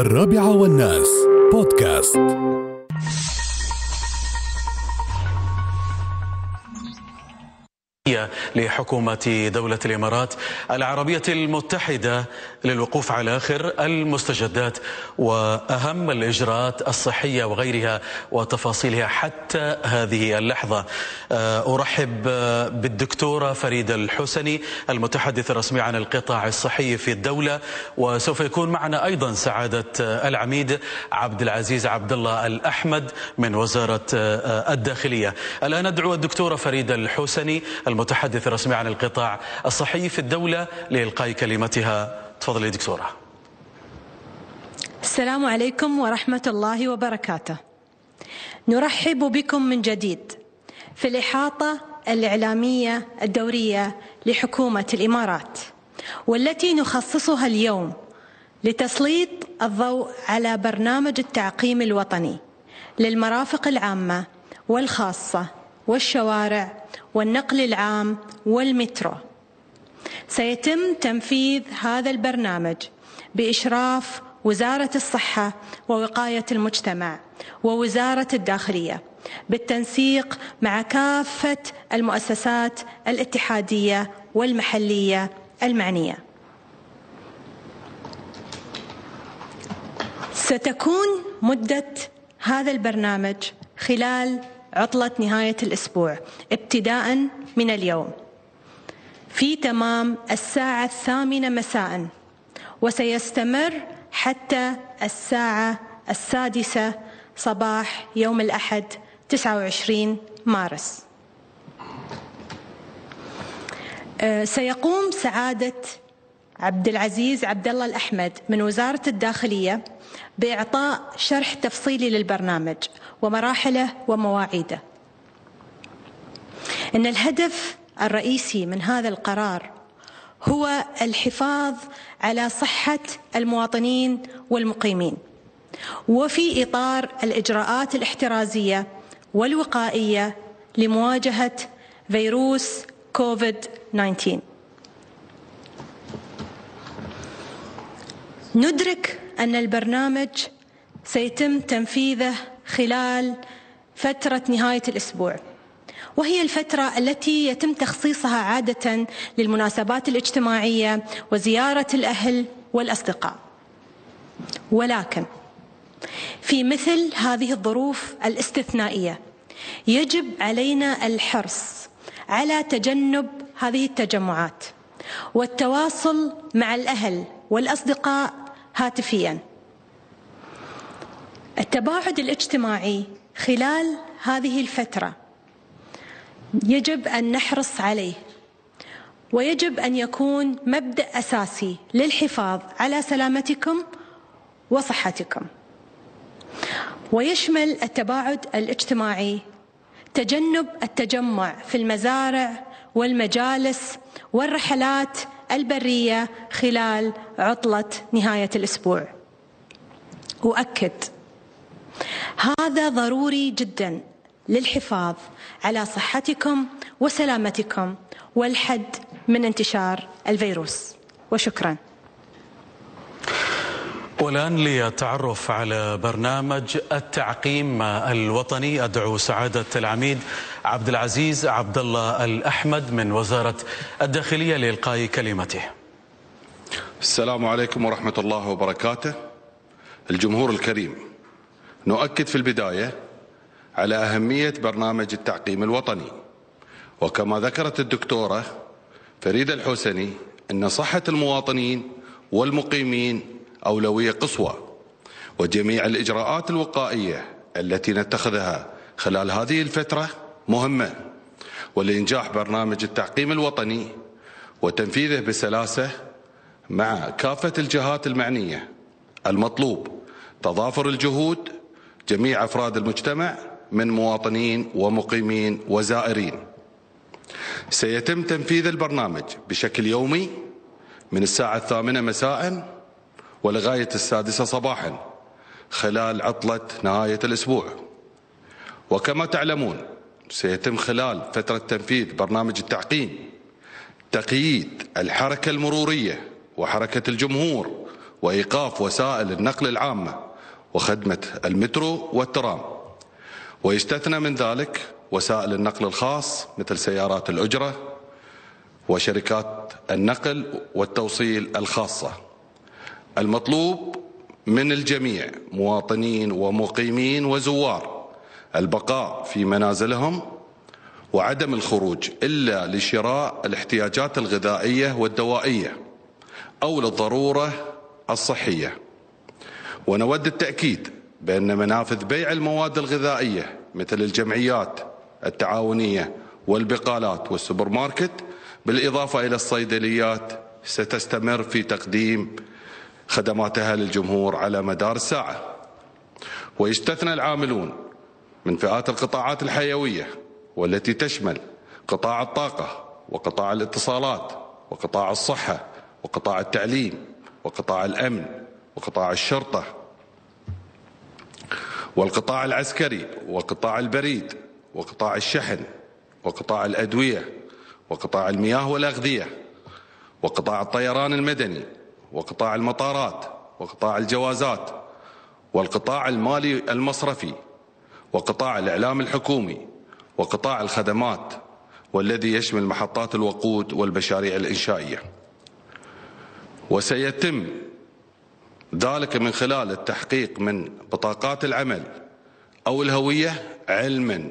الرابعة والناس. بودكاست. لحكومة دولة الإمارات العربية المتحدة للوقوف على آخر المستجدات وأهم الإجراءات الصحية وغيرها وتفاصيلها حتى هذه اللحظة. أرحب بالدكتورة فريدة الحسني المتحدث الرسمي عن القطاع الصحي في الدولة وسوف يكون معنا أيضا سعادة العميد عبد العزيز عبد الله الأحمد من وزارة الداخلية. الآن أدعو الدكتورة فريدة الحسني المتحدث الرسمي عن القطاع الصحي في الدولة لإلقاء كلمتها. تفضلي دكتورة. السلام عليكم ورحمة الله وبركاته. نرحب بكم من جديد في الإحاطة الإعلامية الدورية لحكومة الإمارات والتي نخصصها اليوم لتسليط الضوء على برنامج التعقيم الوطني للمرافق العامة والخاصة والشوارع والنقل العام والمترو. سيتم تنفيذ هذا البرنامج بإشراف وزارة الصحة ووقاية المجتمع ووزارة الداخلية بالتنسيق مع كافة المؤسسات الاتحادية والمحلية المعنية. ستكون مدة هذا البرنامج خلال عطلة نهاية الأسبوع ابتداء من اليوم. في تمام الساعة الثامنة مساء وسيستمر حتى الساعة السادسة صباح يوم الأحد 29 مارس. أه، سيقوم سعادة عبد العزيز عبد الله الأحمد من وزارة الداخلية بإعطاء شرح تفصيلي للبرنامج ومراحله ومواعيده. إن الهدف الرئيسي من هذا القرار هو الحفاظ على صحة المواطنين والمقيمين وفي إطار الإجراءات الاحترازية والوقائية لمواجهة فيروس كوفيد 19 ندرك أن البرنامج سيتم تنفيذه خلال فترة نهاية الأسبوع وهي الفترة التي يتم تخصيصها عادة للمناسبات الاجتماعية وزيارة الأهل والأصدقاء. ولكن في مثل هذه الظروف الاستثنائية يجب علينا الحرص على تجنب هذه التجمعات والتواصل مع الأهل والأصدقاء هاتفيا. التباعد الاجتماعي خلال هذه الفترة يجب أن نحرص عليه ويجب أن يكون مبدأ أساسي للحفاظ على سلامتكم وصحتكم. ويشمل التباعد الاجتماعي تجنب التجمع في المزارع والمجالس والرحلات البرية خلال عطلة نهاية الأسبوع. اؤكد هذا ضروري جدا للحفاظ على صحتكم وسلامتكم والحد من انتشار الفيروس. وشكرا. والآن للتعرف على برنامج التعقيم الوطني أدعو سعادة العميد عبد العزيز عبد الله الأحمد من وزارة الداخلية لإلقاء كلمته. السلام عليكم ورحمة الله وبركاته. الجمهور الكريم نؤكد في البداية على أهمية برنامج التعقيم الوطني. وكما ذكرت الدكتورة فريدة الحسني أن صحة المواطنين والمقيمين أولوية قصوى وجميع الإجراءات الوقائية التي نتخذها خلال هذه الفترة مهمة ولإنجاح برنامج التعقيم الوطني وتنفيذه بسلاسة مع كافة الجهات المعنية المطلوب تضافر الجهود جميع أفراد المجتمع من مواطنين ومقيمين وزائرين. سيتم تنفيذ البرنامج بشكل يومي من الساعة الثامنة مساء ولغاية السادسة صباحا خلال عطلة نهاية الأسبوع. وكما تعلمون سيتم خلال فترة تنفيذ برنامج التعقيم تقييد الحركة المرورية وحركة الجمهور وإيقاف وسائل النقل العامة وخدمة المترو والترام. ويستثنى من ذلك وسائل النقل الخاص مثل سيارات الأجرة وشركات النقل والتوصيل الخاصة. المطلوب من الجميع مواطنين ومقيمين وزوار البقاء في منازلهم وعدم الخروج إلا لشراء الاحتياجات الغذائية والدوائية أو للضرورة الصحية. ونود التأكيد بأن منافذ بيع المواد الغذائية مثل الجمعيات التعاونية والبقالات والسوبر ماركت بالإضافة إلى الصيدليات ستستمر في تقديم خدماتها للجمهور على مدار الساعة. ويستثنى العاملون من فئات القطاعات الحيوية والتي تشمل قطاع الطاقة وقطاع الاتصالات وقطاع الصحة وقطاع التعليم وقطاع الأمن وقطاع الشرطة والقطاع العسكري وقطاع البريد وقطاع الشحن وقطاع الأدوية وقطاع المياه والأغذية وقطاع الطيران المدني وقطاع المطارات وقطاع الجوازات والقطاع المالي المصرفي وقطاع الإعلام الحكومي وقطاع الخدمات والذي يشمل محطات الوقود والمشاريع الإنشائية. وسيتم ذلك من خلال التحقيق من بطاقات العمل أو الهوية علما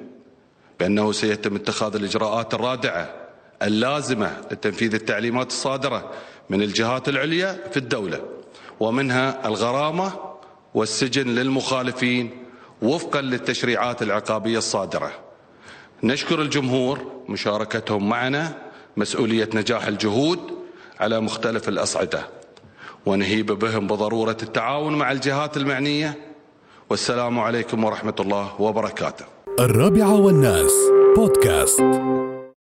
بأنه سيتم اتخاذ الإجراءات الرادعة اللازمة لتنفيذ التعليمات الصادرة من الجهات العليا في الدولة ومنها الغرامة والسجن للمخالفين وفقا للتشريعات العقابية الصادرة. نشكر الجمهور مشاركتهم معنا مسؤولية نجاح الجهود على مختلف الأصعدة. ونهيب بهم بضرورة التعاون مع الجهات المعنية. والسلام عليكم ورحمة الله وبركاته. الرابعة والناس بودكاست.